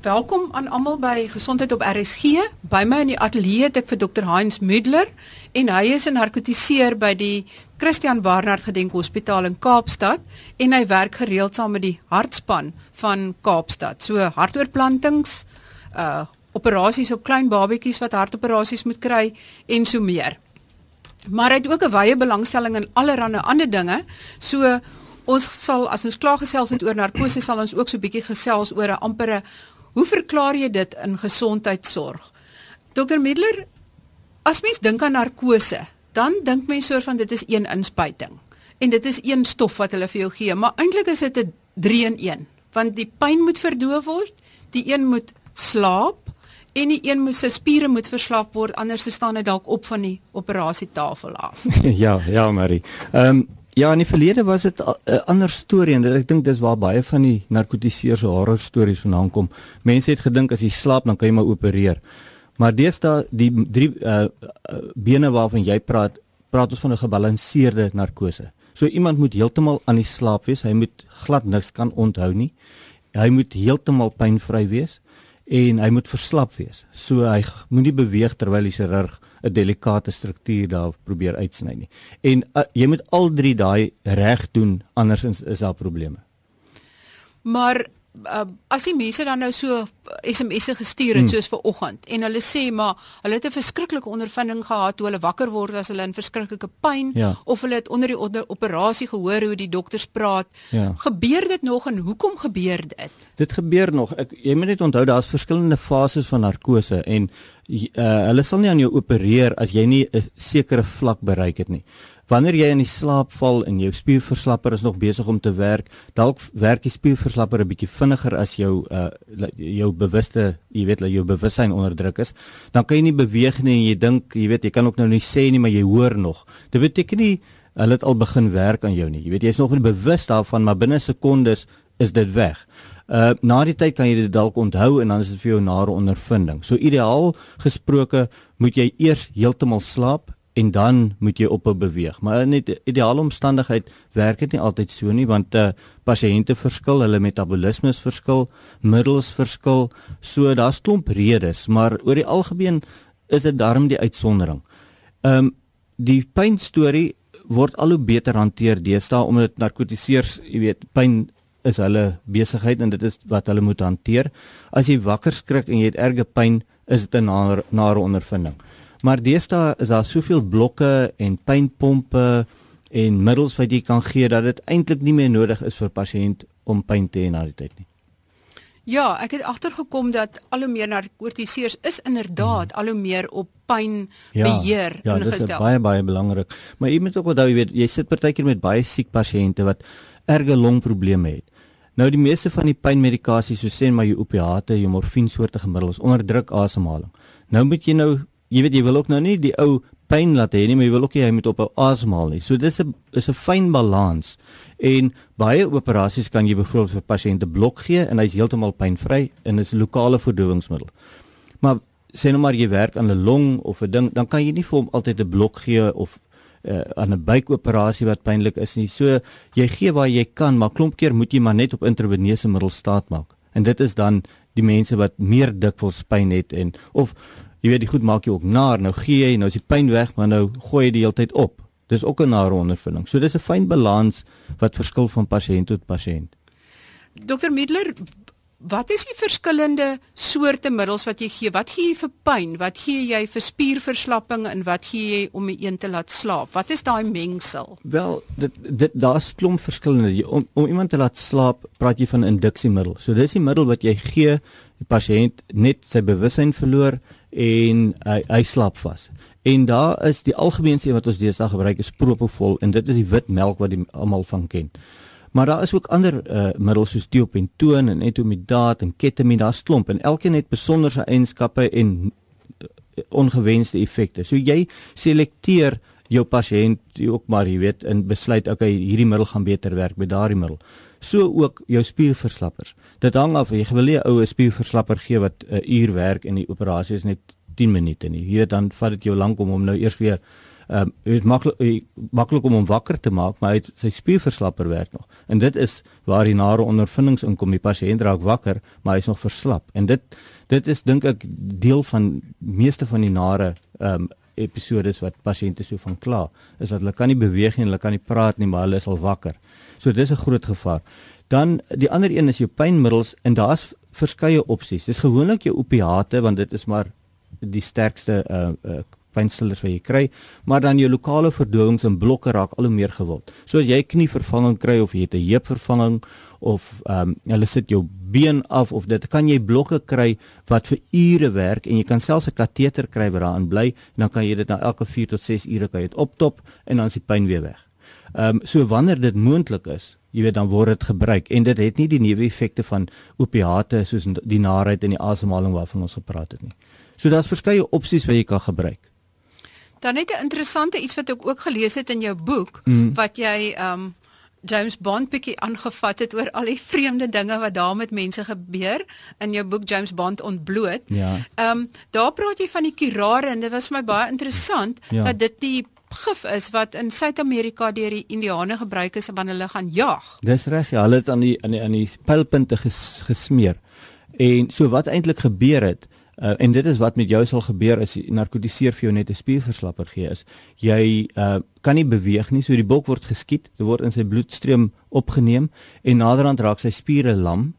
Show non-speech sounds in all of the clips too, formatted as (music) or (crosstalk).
Welkom aan almal by Gesondheid op RSG. By my in die ateljee het ek vir Dr. Heinz Müdler en hy is 'n narkotiseer by die Christian Barnard Gedenk Hospitaal in Kaapstad en hy werk gereeld saam met die hartspan van Kaapstad. So hartoortplantings, uh operasies op klein babatjies wat hartoperasies moet kry en so meer. Maar hy het ook 'n wye belangstelling in allerlei ander dinge. So ons sal as ons klaar gesels het oor narkose sal ons ook so 'n bietjie gesels oor 'n ampere Hoe verklaar jy dit in gesondheidsorg? Dr Middler, as mens dink aan narkose, dan dink mens soort van dit is een inspuiting en dit is een stof wat hulle vir jou gee, maar eintlik is dit 'n 3 in 1, want die pyn moet verdoof word, die een moet slaap en die een moet se spiere moet verslap word anders staan hy dalk op van die operasietafel af. (laughs) ja, ja, Marie. Ehm um, Ja, in die verlede was dit 'n ander storie en ek dink dis waar baie van die narkotiseers horror stories vandaan kom. Mense het gedink as jy slaap dan kan jy maar opereer. Maar deesdae die drie uh, bene waarvan jy praat, praat ons van 'n gebalanseerde narkose. So iemand moet heeltemal aan die slaap wees. Hy moet glad niks kan onthou nie. Hy moet heeltemal pynvry wees en hy moet verslap wees. So hy moenie beweeg terwyl die chirurg 'n delikate struktuur daar probeer uitsny nie. En uh, jy moet al drie daai reg doen andersins is daar probleme. Maar uh, as die mense dan nou so SMS'e gestuur het hmm. soos ver oggend en hulle sê maar hulle het 'n verskriklike ondervinding gehad toe hulle wakker word as hulle in verskriklike pyn ja. of hulle het onder die onder operasie gehoor hoe die dokters praat. Ja. Gebeur dit nog en hoekom gebeur dit? Dit gebeur nog. Ek jy moet net onthou daar's verskillende fases van narkose en uh, hulle sal nie aan jou opereer as jy nie 'n sekere vlak bereik het nie wanneer jy in die slaap val en jou spierverslapper is nog besig om te werk, dalk werk die spierverslapper 'n bietjie vinniger as jou uh jou bewuste, jy weet, jou bewussyn onder druk is, dan kan jy nie beweeg nie en jy dink, jy weet, jy kan ook nou nie sê nie, maar jy hoor nog. Dit beteken nie hulle het al begin werk aan jou nie. Jy weet, jy's nog nie bewus daarvan, maar binne sekondes is dit weg. Uh na die tyd kan jy dit dalk onthou en dan is dit vir jou nare ondervinding. So ideaal gesproke moet jy eers heeltemal slaap en dan moet jy ophou beweeg. Maar in 'n ideale omstandigheid werk dit nie altyd so nie want uh pasiënte verskil, hulle metabolisme verskil, middels verskil. So daar's klomp redes, maar oor die algemeen is dit darm die uitsondering. Um die pyn storie word al hoe beter hanteer deesdae omdat narkotiseers, jy weet, pyn is hulle besigheid en dit is wat hulle moet hanteer. As jy wakker skrik en jy het erge pyn, is dit 'n nare, nare ondervinding. Maar deesdae is daar soveel blokke en pynpompe en middels wat jy kan gee dat dit eintlik nie meer nodig is vir pasiënt om pyn te hê na die tyd nie. Ja, ek het agtergekom dat al hoe meer narkotiseers is inderdaad hmm. al hoe meer op pyn ja, beheer ja, ingestel. Ja, dit is baie baie belangrik. Maar jy moet ook onthou, jy weet, jy sit partykeer met baie siek pasiënte wat erge longprobleme het. Nou die meeste van die pynmedikasie, so sê maar jou opiate, jou morfiensoortige middels onderdruk asemhaling. Nou moet jy nou jy weet jy wil ook nou nie die ou pyn laat hê nie, maar jy wil ook jy moet op asemhaal nie. So dis 'n is 'n fyn balans. En baie operasies kan jy byvoorbeeld vir pasiënte blok gee en hy's heeltemal pynvry en is 'n lokale verdowingsmiddel. Maar sê nou maar jy werk aan 'n long of 'n ding, dan kan jy nie vir hom altyd 'n blok gee of uh, aan 'n buikoperasie wat pynlik is nie. So jy gee waar jy kan, maar klomp keer moet jy maar net op intraveneuse middels staat maak. En dit is dan die mense wat meer dikwels pyn het en of jy weet die goed maak jou ook naar. Nou gee jy, nou is die pyn weg, maar nou gooi jy die hele tyd op. Dis ook 'n nare ondervinding. So dis 'n fyn balans wat verskil van pasiënt tot pasiënt. Dr Middler, wat is die verskillende soorte middels wat jy gee? Wat gee jy vir pyn? Wat gee jy vir spierverslapping en wat gee jy om die een te laat slaap? Wat is daai mengsel? Wel, dit dit daar's klomp verskillende. Om om iemand te laat slaap, praat jy van induksiemiddel. So dis die middel wat jy gee die pasiënt net sy bewussyn verloor en hy hy slaap vas. En daar is die algemeenste wat ons deesdae gebruik is propofol en dit is die wit melk wat die almal van ken. Maar daar is ook ander uh, middels soos diopentoon en etomidaat en ketamine, daar's klomp en elkeen het besonderse eienskappe en uh, ongewenste effekte. So jy selekteer jou pasiënt ook maar jy weet in besluit okay hierdie middel gaan beter werk by daardie middel so ook jou spierverslappers. Dit hang af jy wil nie 'n oue spierverslapper gee wat 'n uur werk en die operasie is net 10 minute nie. Hier dan vat dit jou lank om hom nou eers weer Ehm um, dit maklik maklik om hom wakker te maak, maar hy het, sy spierverslapper werk nog. En dit is waar die nare ondervindings inkom. Die pasiënt raak wakker, maar hy's nog verslap. En dit dit is dink ek deel van meeste van die nare ehm um, episodes wat pasiënte so van kla, is dat hulle kan nie beweeg nie, hulle kan nie praat nie, maar hulle is al wakker. So dis 'n groot gevaar. Dan die ander een is jou pynmiddels en daar's verskeie opsies. Dis gewoonlik jou opiate want dit is maar die sterkste uh uh pynstillers wat jy kry, maar dan jou lokale verdowings en blokke raak al hoe meer gewild. So as jy knievervanging kry of jy het 'n heupvervanging of ehm um, hulle sit jou been af of dit kan jy blokke kry wat vir ure werk en jy kan selfs 'n kateter kry wat daarin bly en dan kan jy dit na elke 4 tot 6 ure kan jy dit optop en dan is die pyn weer weg. Ehm um, so wanneer dit moontlik is, jy weet dan word dit gebruik en dit het nie die neeweffekte van opiate soos die naarheid en die asemhaling waarvan ons gepraat het nie. So daar's verskeie opsies wat jy kan gebruik. Dan net 'n interessante iets wat ek ook gelees het in jou boek mm. wat jy um James Bond bietjie aangevat het oor al die vreemde dinge wat daar met mense gebeur in jou boek James Bond ontbloot. Ja. Um daar praat jy van die kurare en dit was vir my baie interessant ja. dat dit die gif is wat in Suid-Amerika deur die Indiane gebruik is wanneer hulle gaan jag. Dis reg, ja, hulle het aan die aan die aan die pylpunte ges, gesmeer. En so wat eintlik gebeur het, Uh, en dit is wat met jou sal gebeur as jy narkotiseer vir jou net 'n spierverslapper gee is. Jy uh, kan nie beweeg nie, so die bok word geskiet, dit word in sy bloedstroom opgeneem en naderhand raak sy spiere lam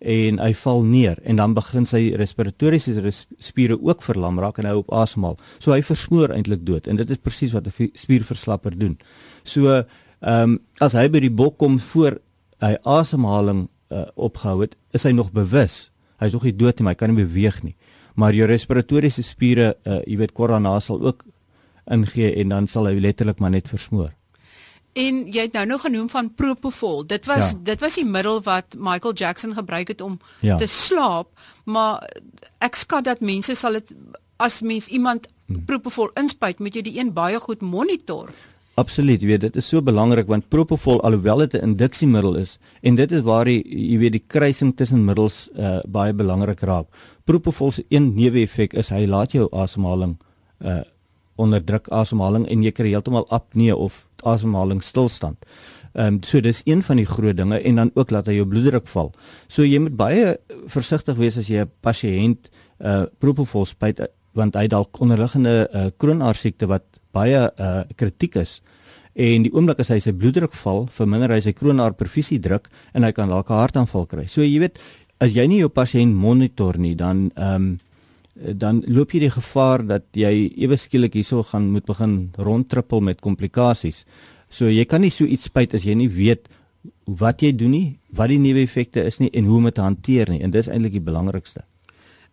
en hy val neer en dan begin sy respiratoriese res spiere ook verlam raak en hy op asemhaal. So hy versmoor eintlik dood en dit is presies wat 'n spierverslapper doen. So ehm um, as hy by die bok kom voor hy asemhaling uh, opgehou het, is hy nog bewus. Hy's nog nie dood nie, maar hy kan nie beweeg nie maar jou respiratoriese spiere, uh, jy weet korona sal ook ingee en dan sal hy letterlik maar net versmoor. En jy het nou nog genoem van propofol. Dit was ja. dit was die middel wat Michael Jackson gebruik het om ja. te slaap, maar ek skat dat mense sal dit as mens iemand hmm. propofol inspuit, moet jy die een baie goed monitor. Absoluut, jy weet dit is so belangrik want propofol alhoewel dit 'n induksiemiddel is en dit is waar jy jy weet die kruising tussen middels uh, baie belangrik raak. Propofol se een neeweffek is hy laat jou asemhaling uh onderdruk asemhaling en jy kry heeltemal apnee of asemhaling stilstand. Ehm um, so dis een van die groot dinge en dan ook laat hy jou bloeddruk val. So jy moet baie versigtig wees as jy 'n pasiënt uh propofol spuit want hy dalk onderliggende uh kroonaar siekte wat baie uh kritiek is. En die oomblik as hy sy bloeddruk val, verminder hy sy kroonaar perfusie druk en hy kan dalk 'n hartaanval kry. So jy weet, as jy nie jou pasiënt monitor nie, dan ehm um, dan loop jy die gevaar dat jy ewe skielik hierso gaan moet begin rondtrippel met komplikasies. So jy kan nie so iets spuit as jy nie weet wat jy doen nie, wat die neeweffekte is nie en hoe om dit te hanteer nie. En dis eintlik die belangrikste.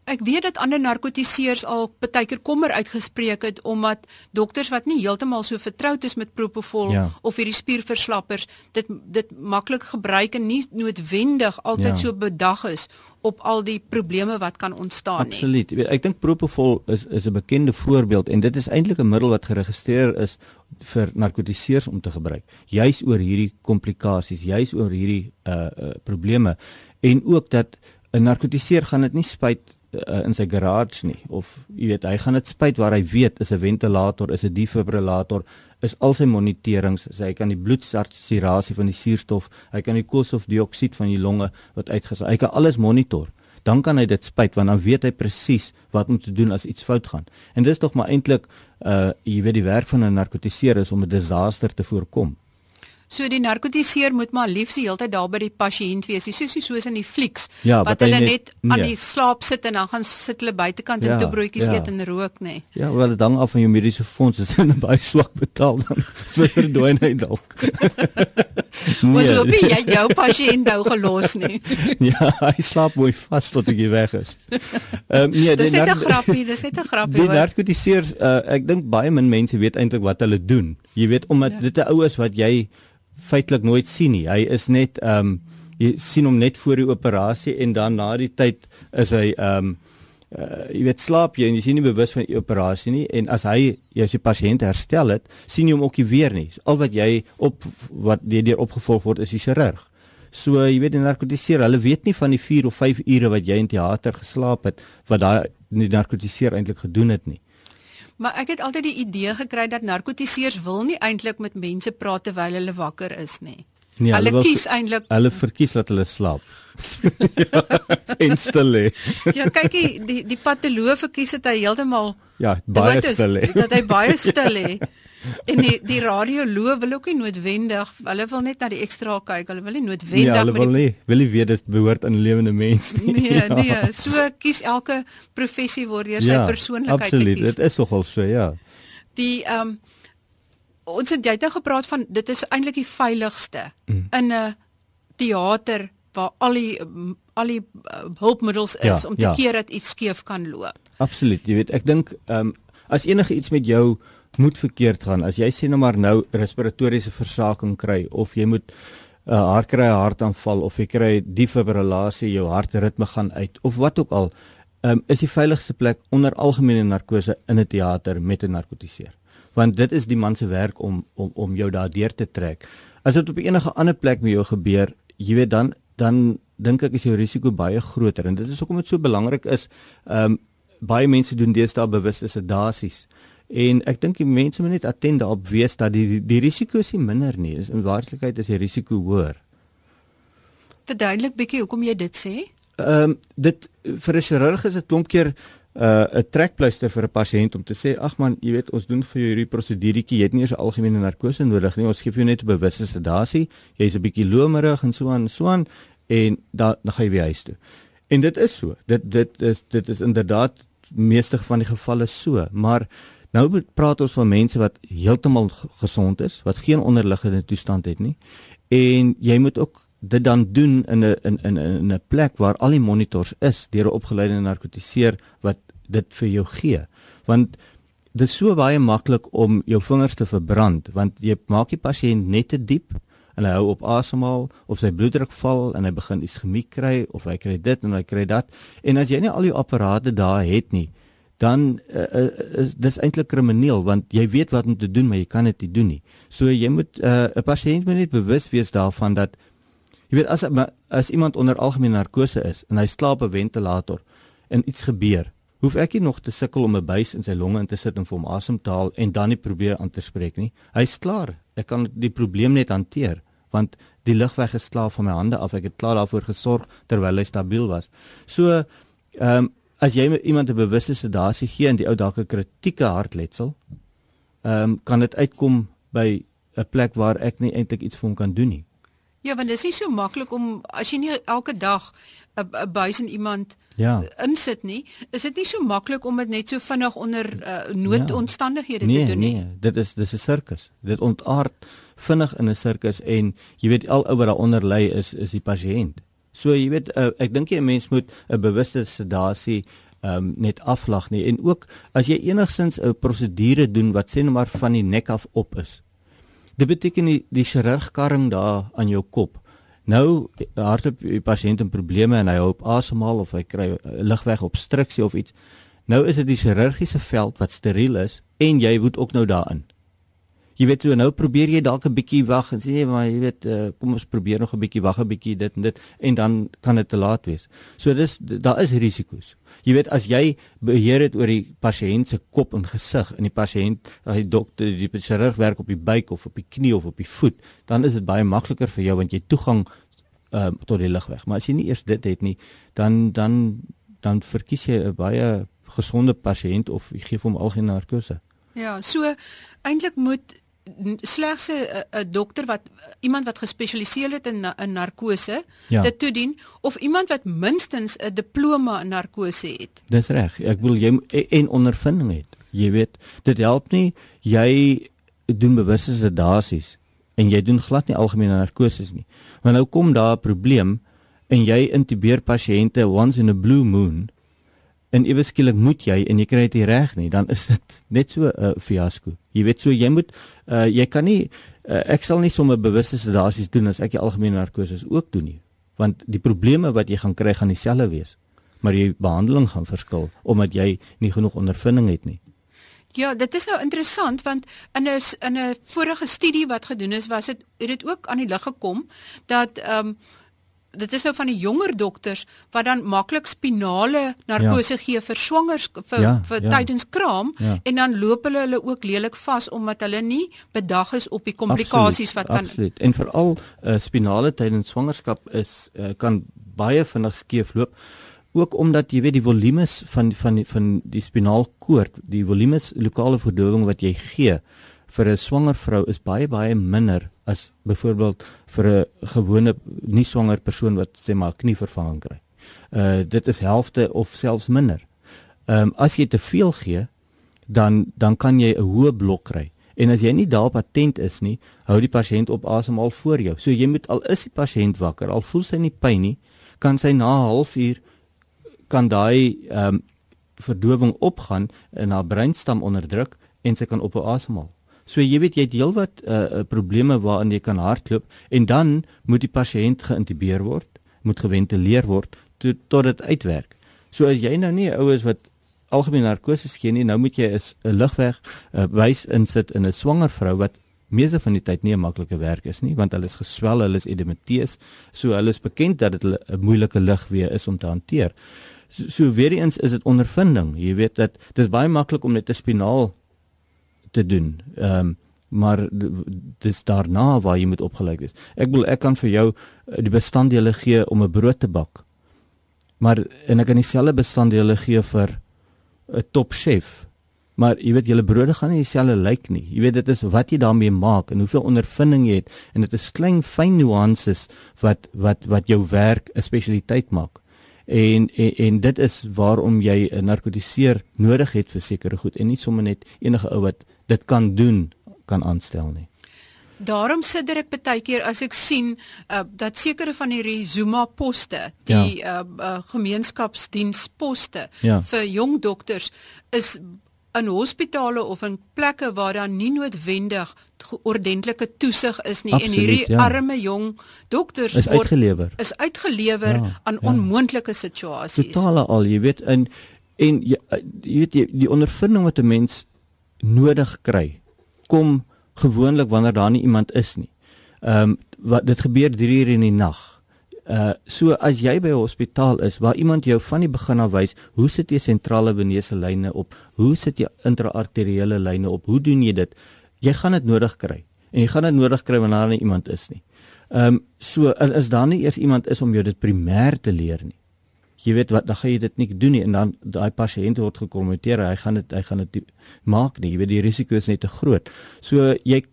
Ek weet dat ander narkotiseers al baie keer kommer uitgespreek het omdat dokters wat nie heeltemal so vertroud is met propofol ja. of hierdie spierverslappers dit dit maklik gebruik en nie noodwendig altyd ja. so bedag is op al die probleme wat kan ontstaan nie. Absoluut. Ek dink propofol is is 'n bekende voorbeeld en dit is eintlik 'n middel wat geregistreer is vir narkotiseers om te gebruik. Juis oor hierdie komplikasies, juis oor hierdie uh, uh probleme en ook dat 'n narkotiseer gaan dit nie spuit uh, in sy garage nie. Of jy weet hy gaan dit spuit waar hy weet is 'n ventilator is 'n defibrillator is al sy moniterings sy kan die bloedsaturasie van die suurstof hy kan die koolstofdioksied van die longe wat uitges hy kan alles monitor. Dan kan hy dit spuit want dan weet hy presies wat om te doen as iets fout gaan. En dis tog maar eintlik uh jy weet die werk van 'n narkotiseer is om 'n disaster te voorkom So die narkotiseer moet maar liefs die hele tyd daar by die pasiënt wees. Dis soos soos in die flieks ja, wat hulle net, net nee. aan die slaap sit en dan gaan sit hulle buitekant ja, en toe broodjies ja. eet en rook nê. Nee. Ja, wel dit hang af van jou mediese fonds. As jy baie swak betaal dan so verdwyn hy dalk. (laughs) Ons hoop jy jou pasiënt nou gelos nie. (laughs) ja, hy slaap mooi vas tot hy weg is. Ehm um, nee, dis net 'n grappie, dis net 'n (laughs) grappie. Die narkotiseer uh, ek dink baie min mense weet eintlik wat hulle doen. Jy weet omdat ja. dit 'n ou is wat jy feitelik nooit sien nie. Hy is net ehm um, jy sien hom net voor die operasie en dan na die tyd is hy ehm um, uh, jy weet slaap jy en jy sien nie bewus van die operasie nie en as hy jy se pasiënt herstel het, sien jy hom ook nie weer nie. Al wat jy op wat deur opgevolg word is die chirurg. So jy weet die narkotiseer, hulle weet nie van die 4 of 5 ure wat jy in teater geslaap het wat daai die narkotiseer eintlik gedoen het nie. Maar ek het altyd die idee gekry dat narkotiseers wil nie eintlik met mense praat terwyl hulle wakker is nie. Nee, hulle wil- kies eintlik Hulle verkies dat hulle slaap. (laughs) ja, en stil lê. Ja, kykie, die die patoloog verkies dit hy heeltemal Ja, baie stil lê. Dat hy baie stil lê. (laughs) (laughs) En die die radioloog wil ook nie noodwendig, hulle wil net na die ekstra kyk, hulle wil nie noodwendig hulle wil nie wil nie weet dit behoort aan lewende mens nie. Nee, (laughs) Ja. nee, so kies elke professie word deur sy persoonlikheid absoluut. gekies. Dit is nogal so, ja. Die ehm um, ons het jy het nou gepraat van dit is eintlik die veiligste Mm. in 'n teater waar al die al die uh, hulpmiddels is Ja, om te ja. keer dat iets skeef kan loop. Absoluut. Jy weet, ek dink ehm um, as enige iets met jou moet verkeerd gaan, as jy sê nou maar nou respiratoriese versaking kry of jy moet uh, hart kry 'n hartaanval of jy kry defibrillasie, jou hartritme gaan uit of wat ook al, um, is die veiligste plek onder algemene narkose in 'n teater met 'n narkotiseer. Want dit is die man se werk om om om jou daardeur te trek. As dit op enige ander plek met jou gebeur, jy weet dan dan dink ek is jou risiko baie groter en dit is hoekom dit so belangrik is. Ehm um, baie mense doen deesdae bewuste sedasies. En ek dink die mense moet net attent daarop wees dat die die, die risiko is nie minder nie. Is in werklikheid is die risiko hoër. Verduidelik bietjie hoekom jy dit sê? Ehm um, dit vir 'n chirurg is dit klomp keer 'n uh, 'n trekpleister vir 'n pasiënt om te sê ag man, jy weet ons doen vir jou hierdie proseduretjie, jy het nie eers 'n algemene narkose nodig nie. Ons gee vir jou net 'n bewuste sedasie. Jy's 'n bietjie lomerig en so aan en so aan en dan dan gaan jy weer huis toe. En dit is so. Dit dit is dit is inderdaad meeste van die gevalle so, maar nou praat ons van mense wat heeltemal gesond is, wat geen onderliggende toestand het nie. En jy moet ook dit dan doen in 'n in in 'n plek waar al die monitors is deur 'n opgeleide narkotiseer wat dit vir jou gee. Want dit is so baie maklik om jou vingers te verbrand want jy maak die pasiënt net te diep en hy hou op asemhaal of sy bloeddruk val en hy begin ischemie kry of hy kry dit en hy kry dat en as jy nie al jou apparate daar het nie dan uh, is dis eintlik krimineel want jy weet wat om te doen maar jy kan dit nie doen nie. So jy moet 'n uh, pasiënt moet net bewus wees daarvan dat jy weet as as iemand onder algemene narkose is en hy slaap op 'n ventilator en iets gebeur, hoef ek nie nog te sukkel om 'n buis in sy longe in te sit en vir hom asem te haal en dan nie probeer aan te spreek nie. Hy's klaar. Ek kan die probleem net hanteer want die lugweg is klaar van my hande af. Ek het klaar daarvoor gesorg terwyl hy stabiel was. So ehm um, as jy iemand 'n bewuste sedasie gee en die ou dalk 'n kritieke hartletsel, ehm um, kan dit uitkom by 'n plek waar ek nie eintlik iets vir hom kan doen nie. Ja, want dit is nie so maklik om as jy nie elke dag 'n buis in iemand Ja. insit nie, is dit nie so maklik om dit net so vinnig onder uh, noodomstandighede nee, te doen nie. Nee, dit is dis 'n sirkus. Dit ontaard vinnig in 'n sirkus en jy weet al oor daaronder lê is is die pasiënt. So jy weet uh, ek dink jy 'n mens moet 'n bewuste sedasie um net aflag nie en ook as jy enigsins 'n prosedure doen wat sê net maar van die nek af op is. Dit beteken die, die chirurgkarring daar aan jou kop. Nou hardop die pasiënt 'n probleme en hy hou op asemhaal of hy kry uh, lugwegobstruksie of iets. Nou is dit die chirurgiese veld wat steriel is en jy moet ook nou daarin. Jy weet so nou probeer jy dalk 'n bietjie wag en sê jy maar jy weet uh, kom ons probeer nog 'n bietjie wag 'n bietjie dit en dit en dan kan dit te laat wees. So dis daar is risiko's. Jy weet as jy beheer het oor die pasiënt se kop en gesig en die pasiënt die dokter die chirurg werk op die buik of op die knie of op die voet, dan is dit baie makliker vir jou want jy toegang uh, tot die lugweg. Maar as jy nie eers dit het nie, dan dan dan verkies jy 'n baie gesonde pasiënt of jy gee hom algemene narkose. Ja, so eintlik moet slegs 'n dokter wat iemand wat gespesialiseer het in in narkose Ja. dit toedien of iemand wat minstens 'n diploma in narkose het. Dis reg. Ek wil jy en, en ondervinding het. Jy weet, dit help nie jy doen bewuste sedasies en jy doen glad nie algemene narkoses nie. Want nou kom daar 'n probleem en jy intubeer pasiënte once in a blue moon en ewe skielik moet jy en jy kry dit reg nie, dan is dit net so 'n uh, fiasco. Jy weet so jy moet uh, jy kan nie uh, ek sal nie sommer bewuste sedasies doen as ek die algemene narkoses ook doen nie. Want die probleme wat jy gaan kry gaan dieselfde wees maar jy behandeling gaan verskil omdat jy nie genoeg ondervinding het nie. Ja, dit is nou interessant want in 'n in 'n vorige studie wat gedoen is, was dit het dit ook aan die lig gekom dat ehm um, dit is nou van die jonger dokters wat dan maklik spinale narkose ja. gee vir swangers vir ja, vir ja. tydens kraam ja. en dan loop hulle hulle ook lelik vas omdat hulle nie bedag is op die komplikasies wat kan Absoluut. En veral uh, spinale tydens swangerskap is uh, kan baie vinnig skeefloop ook omdat jy weet die volumes van van die, van die spinaalkoord, die volumes lokale verdowing wat jy gee vir 'n swanger vrou is baie baie minder as byvoorbeeld vir 'n gewone nie swanger persoon wat sê maar knievervanging kry. Uh dit is helfte of selfs minder. Ehm um, as jy te veel gee, dan dan kan jy 'n hoë blok kry. En as jy nie daar patent is nie, hou die pasiënt op asemhaal voor jou. So jy moet al is die pasiënt wakker, al voel sy nie pyn nie, kan sy na 'n halfuur kan daai ehm um, verdowing opgaan en haar breinstam onderdruk en sy kan op asemhaal. So jy weet jy het heelwat uh, probleme waaraan jy kan hardloop en dan moet die pasiënt geïntubeer word, moet geventileer word tot tot dit uitwerk. So as jy nou nie 'n ou is wat algemene narkose gee nie, nou moet jy 'n ligweg uh, wys insit in 'n swanger vrou wat meeste van die tyd nie 'n maklike werk is nie want hulle is geswel, hulle is edemeteus, so hulle is bekend dat dit 'n moeilike lig weer is om te hanteer. So, so weer eens is dit ondervinding. Jy weet dat dit is baie maklik om net 'n spinaal te doen. Ehm um, maar dis daarna waar jy moet opgelyk wees. Ek wil ek kan vir jou eh, die bestanddele gee om 'n brood te bak. Maar en ek kan dieselfde bestanddele gee vir 'n top chef. Maar jy weet julle brode gaan nie dieselfde lyk nie. Jy weet dit is wat jy daarmee maak en hoeveel ondervinding jy het en dit is klein fyn nuances wat wat wat jou werk 'n spesialiteit maak en, en en dit is waarom jy 'n narkotiseer nodig het vir sekere goed en nie sommer net enige ou wat dit kan doen kan aanstel nie. Daarom sidder ek baie keer as ek sien uh, dat sekere van hierdie Zuma poste, die ja. uh, uh, gemeenskapsdiensposte ja. vir jong dokters is in hospitale of in plekke waar daar nie noodwendig ordentlike toesig is nie Absoluut, en hierdie ja. arme jong dokters is word uitgelewer. is uitgelewer ja, aan ja. onmoontlike situasies. Totale al, jy weet in en jy, jy weet jy, die ondervinding wat 'n mens nodig kry kom gewoonlik wanneer daar nie iemand is nie. Ehm um, wat dit gebeur 3 uur in die nag. Uh so as jy by 'n hospitaal is waar iemand jou van die begin af wys hoe sit jy sentrale venese lyne op, hoe sit jy intraarteriële lyne op, hoe doen jy dit? Jy gaan dit nodig kry. En jy gaan dit nodig kry wanneer daar nie iemand is nie. Ehm um, so is daar nie eers iemand is om jou dit primêr te leer nie. Jy weet wat dan gaan jy dit nie doen nie en dan daai pasiënt word gekommenteer, hy gaan dit hy gaan dit maak nie. Jy weet die risiko is net te groot. So jy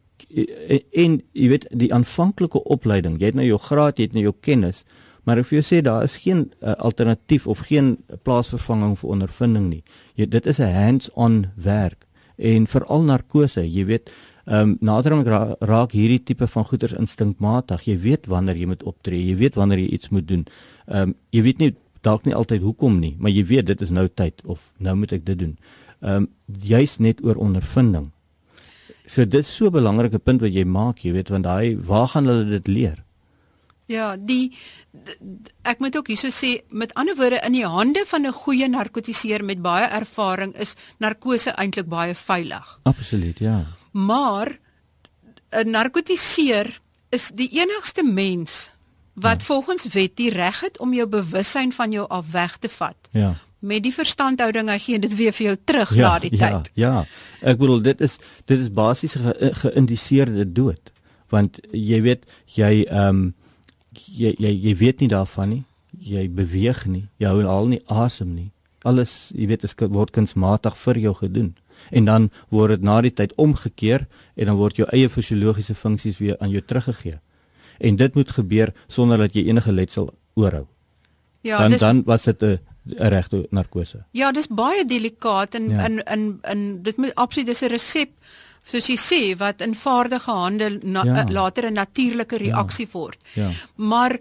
en, jy weet die aanvanklike opleiding, jy het nou jou graad, jy het nou jou kennis, maar ek vir jou sê daar is geen uh, alternatief of geen plaasvervanging vir ondervinding nie. Jy dit is 'n hands-on werk en veral narkose, jy weet Ehm um, naderhand ra raak hierdie tipe van goeters instinkmatig. Jy weet wanneer jy moet optree, jy weet wanneer jy iets moet doen. Ehm um, jy weet nie dalk nie altyd hoekom nie, maar jy weet dit is nou tyd of nou moet ek dit doen. Ehm um, juis net oor ondervinding. So dit is so 'n belangrike punt wat jy maak, jy weet, want daai waar gaan hulle dit leer? Ja, die ek moet ook hierso sê met ander woorde in die hande van 'n goeie narkotiseer met baie ervaring is narkose eintlik baie veilig. Absoluut, ja. Maar 'n narkotiseer is die enigste mens wat ja. volgens wet die reg het om jou bewussyn van jou af weg te vat. Ja met die verstandhouding hy gee dit weer vir jou terug ja, na die ja, tyd. Ja, ja. Ek bedoel dit is dit is basies ge, geïndiseerde dood. Want jy weet jy ehm um, jy, jy jy weet nie daarvan nie. Jy beweeg nie. Jy hou al nie asem nie. Alles, jy weet, is word kunsmatig vir jou gedoen. En dan word dit na die tyd omgekeer en dan word jou eie fisiologiese funksies weer aan jou teruggegee. En dit moet gebeur sonder dat jy enige letsel oorhou. Ja, dan dis, dan was dit 'n regte narkose. Ja, dis baie delikaat en ja. in in in dit moet absoluut dis 'n resep soos jy sê wat in vaardige hande na, ja. later 'n natuurlike ja. reaksie ja. word. Ja. Maar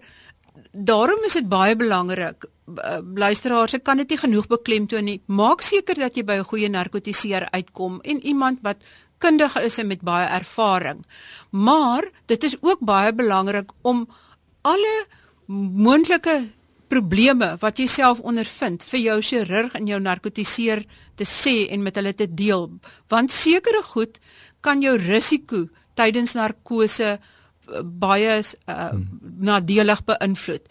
daarom is dit baie belangrik uh, luisteraars, ek kan dit nie genoeg beklemtoon nie. Maak seker dat jy by 'n goeie narkotiseer uitkom en iemand wat kundig is en met baie ervaring. Maar dit is ook baie belangrik om alle moontlike probleme wat jy self ondervind vir jou chirurg en jou narkotiseer te sê en met hulle te deel want sekere goed kan jou risiko tydens narkose baie uh, nadelig beïnvloed.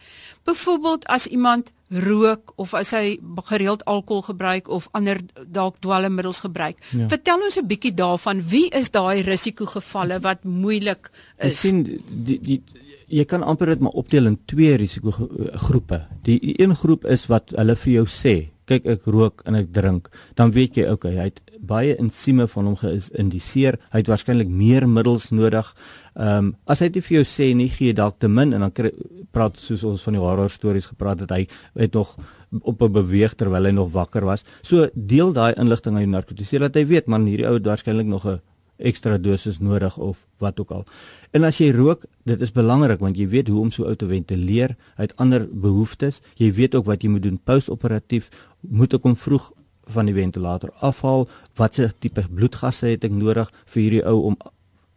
Byvoorbeeld as iemand rook of as hy gereeld alkohol gebruik of ander dalk dwelmmiddels gebruik. Ja. Vertel ons 'n bietjie daarvan, wie is daai risikogevalle wat moeilik is? Ek sien die die jy kan amper dit maar opdeel in twee risikogroepe. Die een groep is wat hulle vir jou sê, kyk ek rook en ek drink, dan weet jy okay, hy het baie insieme van hom geïndiseer. Hy het waarskynlik meer middels nodig. Ehm um, as hy dit vir jou sê nie gee dalk te min en dan kry, praat soos ons van die horror stories gepraat het hy het nog op 'n beweeg terwyl hy nog wakker was. So deel daai inligting aan die narkotiseer dat hy weet man hierdie ou het waarskynlik nog 'n ekstra dosis nodig of wat ook al. En as jy rook, dit is belangrik want jy weet hoe om so ou te ventileer, hy het ander behoeftes. Jy weet ook wat jy moet doen post-operatief, moet ek hom vroeg van die ventilator afhaal, watse tipe bloedgasse het ek nodig vir hierdie ou om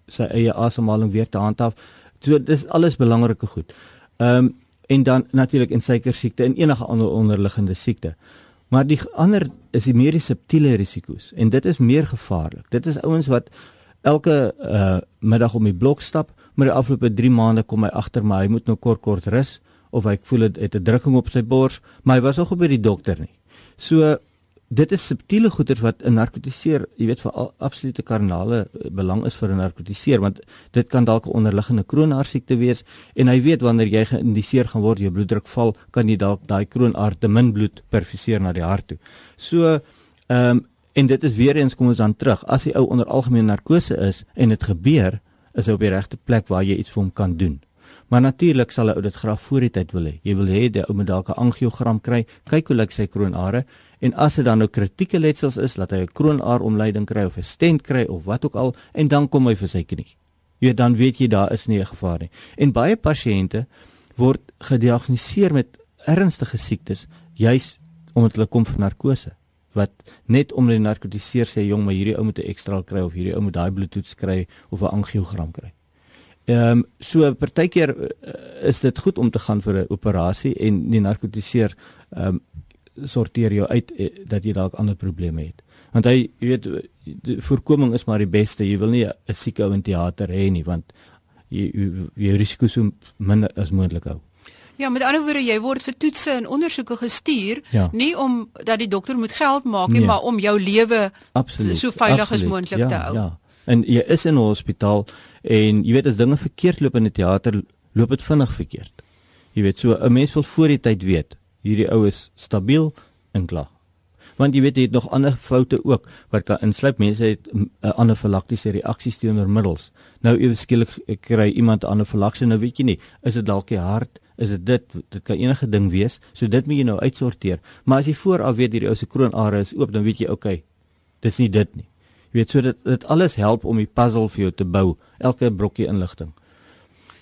sy eie asemhaling weer te handhaaf. So dis alles belangrike goed. Ehm um, en dan natuurlik in suikersiekte en enige ander onderliggende siekte. Maar die ander is die meer subtiele risiko's en dit is meer gevaarlik. Dit is ouens wat elke uh, middag om die blok stap, maar die afgelope 3 maande kom hy agter maar hy moet nou kort kort rus of hy voel dit het 'n drukking op sy bors, maar hy was nog by die dokter nie. So dit is subtiele goeters wat 'n narkotiseer, jy weet vir absolute kardinale eh, belang is vir 'n narkotiseer want dit kan dalk 'n onderliggende kroonaar siekte wees en hy weet wanneer jy geïndiseer gaan word, jou bloeddruk val, kan jy dalk daai kroonaar te min bloed perfuseer na die hart toe. So ehm um, en dit is weer eens kom ons dan terug, as die ou onder algemene narkose is en dit gebeur, is hy op die regte plek waar jy iets vir hom kan doen. Maar natuurlik sal 'n ou dit graag voor die tyd wil hê. Jy wil hê die ou moet dalk 'n angiogram kry, kyk hoe lyk sy kroonare en as dit dan nou kritieke letsels is, laat hy 'n kroonaar omleiding kry of 'n stent kry of wat ook al en dan kom hy vir sy knie. Jy dan weet jy daar is nie 'n gevaar nie. En baie pasiënte word gediagnoseer met ernstige siektes juis omdat hulle kom vir narkose wat net om die narkotiseer sê jong maar hierdie ou moet 'n ekstra kry of hierdie ou moet daai bloedtoets kry of 'n angiogram kry. Ehm um, so partykeer uh, is dit goed om te gaan vir 'n operasie en die narkotiseer ehm um, sorteer jou uit eh, dat jy dalk ander probleme het. Want hy jy weet voorkoming is maar die beste. Jy wil nie 'n siek ou in teater hê nie want jy jy, jy risiko so min as moontlik hou. Ja, met ander woorde, jy word vir toetse en ondersoeke gestuur, ja. nie om dat die dokter moet geld maak nie, nee. maar om jou lewe so veilig as moontlik ja, te hou. Ja. En jy is in 'n hospitaal en jy weet as dinge verkeerd loop in 'n teater, loop dit vinnig verkeerd. Jy weet so 'n mens wil voor die tyd weet hierdie ou is stabiel en klaar. Want jy weet jy het nog ander foute ook wat kan insluit mense het 'n anafilaktiese reaksie teenoor middels. Nou ewe skielik kry iemand anafilaksie nou weet jy nie, is dit dalk die hart, is dit dit dit kan enige ding wees. So dit moet jy nou uitsorteer. Maar as jy vooraf weet hierdie ou se kroonare is oop, dan weet jy okay. Dis nie dit nie. Jy weet so dit dit alles help om die puzzle vir jou te bou, elke brokkie inligting.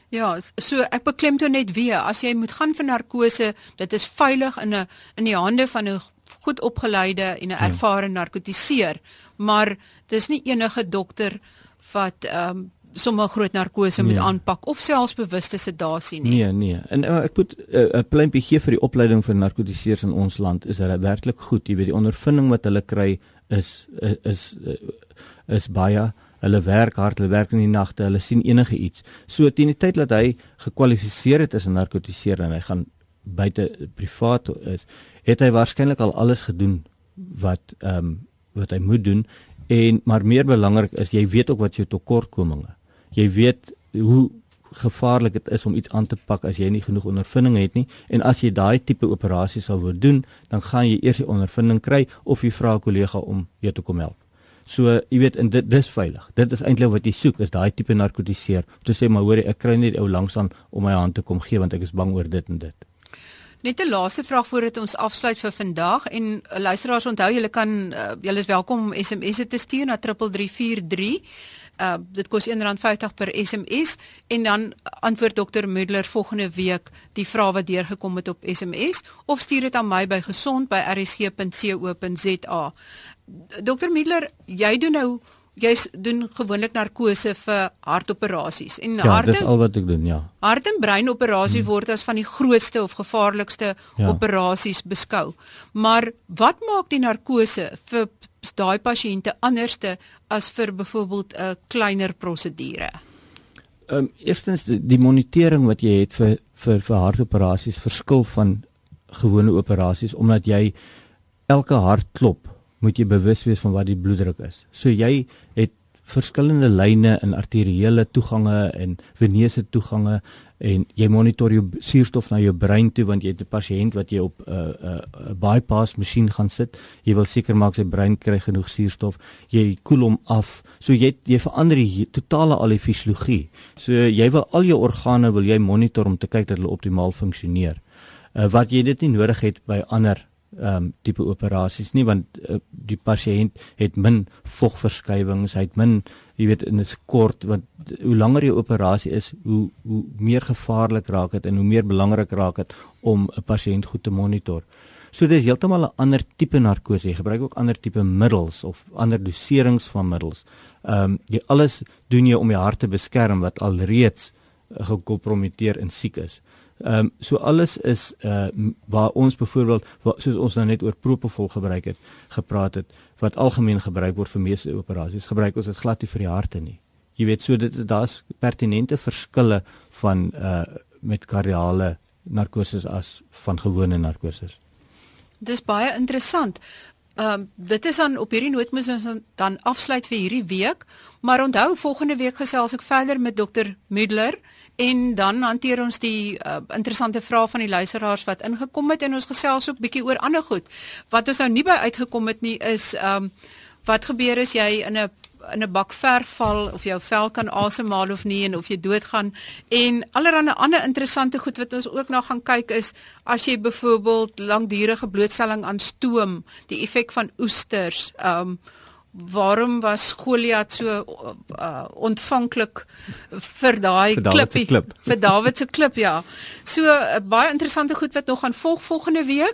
Ja, so ek beklemtoon net weer, as jy moet gaan vir narkose, dit is veilig in 'n in die hande van 'n goed opgeleide en 'n ja. ervare narkotiseer, maar dis nie enige dokter wat ehm um, sommer groot narkose nee. moet aanpak of selfs bewuste sedasie nie. Nee, nee. En uh, ek moet eh, 'n uh, pleintjie gee vir die opleiding vir narkotiseers in ons land is hulle werklik goed. Jy weet die ondervinding wat hulle kry is is is, is baie hulle werk hard, hulle werk in die nagte, hulle sien enige iets. So teen die tyd dat hy gekwalifiseer het as 'n narkotiseer en hy gaan buite privaat is, het hy waarskynlik al alles gedoen wat ehm um, wat hy moet doen en maar meer belangrik is jy weet ook wat jou tekortkominge. Jy weet hoe gevaarlik dit is om iets aan te pak as jy nie genoeg ondervinding het nie en as jy daai tipe operasie sal wil doen, dan gaan jy eers die ondervinding kry of jy vra 'n kollega om jou te kom help. So jy weet en dit dis veilig. Dit is eintlik wat jy soek is daai tipe narkotiseer. Om te sê maar hoor ek kry net ou langs aan om my hand te kom gee want ek is bang oor dit en dit. Net 'n laaste vraag voordat ons afsluit vir vandag en luisteraars onthou julle kan uh, julle is welkom om SMS'e te stuur na 3343. Uh dit kos R1.50 per SMS en dan antwoord dokter Mudler volgende week die vrae wat deurgekom het op SMS of stuur dit aan my by gesond@rsg.co.za. Dokter Midler, jy doen nou jy doen gewoonlik narkose vir hartoperasies en ja, hart Ja, dis al wat ek doen, ja. Hart en brein operasie hmm. word as van die grootste of gevaarlikste ja. operasies beskou. Maar wat maak die narkose vir daai pasiënte anderste as vir byvoorbeeld 'n kleiner prosedure? Ehm um, eerstens die, die monitering wat jy het vir vir vir hartoperasies verskil van gewone operasies omdat jy elke hartklop moet jy bewus wees van wat die bloeddruk is. So jy het verskillende lyne in arteriële toegange en veneuse toegange en jy monitor jou suurstof na jou brein toe want jy het 'n pasiënt wat jy op 'n uh, 'n uh, bypass masjien gaan sit. Jy wil seker maak sy brein kry genoeg suurstof. Jy koel hom af. So jy jy verander die totale al die fisiologie. So jy wil al jou organe wil jy monitor om te kyk dat hulle optimaal funksioneer. Uh, wat jy dit nie nodig het by ander ehm um, tipe operasies nie want uh, die pasiënt het min vogverskywings, hy het min, jy weet, in 'n kort want hoe langer jou operasie is, hoe hoe meer gevaarlik raak dit en hoe meer belangrik raak dit om 'n pasiënt goed te monitor. So dis heeltemal 'n ander tipe narkose. Jy gebruik ook ander tipe middels of ander doserings van middels. Ehm um, jy alles doen jy om die hart te beskerm wat alreeds uh, gekompromiteer en siek is. Ehm um, so alles is uh waar ons byvoorbeeld soos ons nou net oor propofol gebruik het, gepraat het wat algemeen gebruik word vir meeste operasies, gebruik ons dit glad nie vir die harte nie. Jy weet so dit daar's pertinente verskille van uh met kardiale narkoses as van gewone narkoses. Dis baie interessant. Ehm um, dit is dan op hierdie noot moet ons dan afsluit vir hierdie week, maar onthou volgende week gesels ek verder met dokter Müdler en dan hanteer ons die uh, interessante vrae van die luisteraars wat ingekom het en ons gesels ook bietjie oor ander goed. Wat ons nou nie by uitgekom het nie is ehm um, wat gebeur as jy in 'n in 'n bak verf val of jou vel kan asemhaal of nie en of jy doodgaan en allerlei ander interessante goed wat ons ook na gaan kyk is as jy byvoorbeeld langdurige blootstelling aan stoom, die effek van oesters, ehm um, waarom was Goliat so uh, ontvanklik vir daai klippie klip. vir Dawid se klip ja. So uh, baie interessante goed wat nog gaan volg volgende week.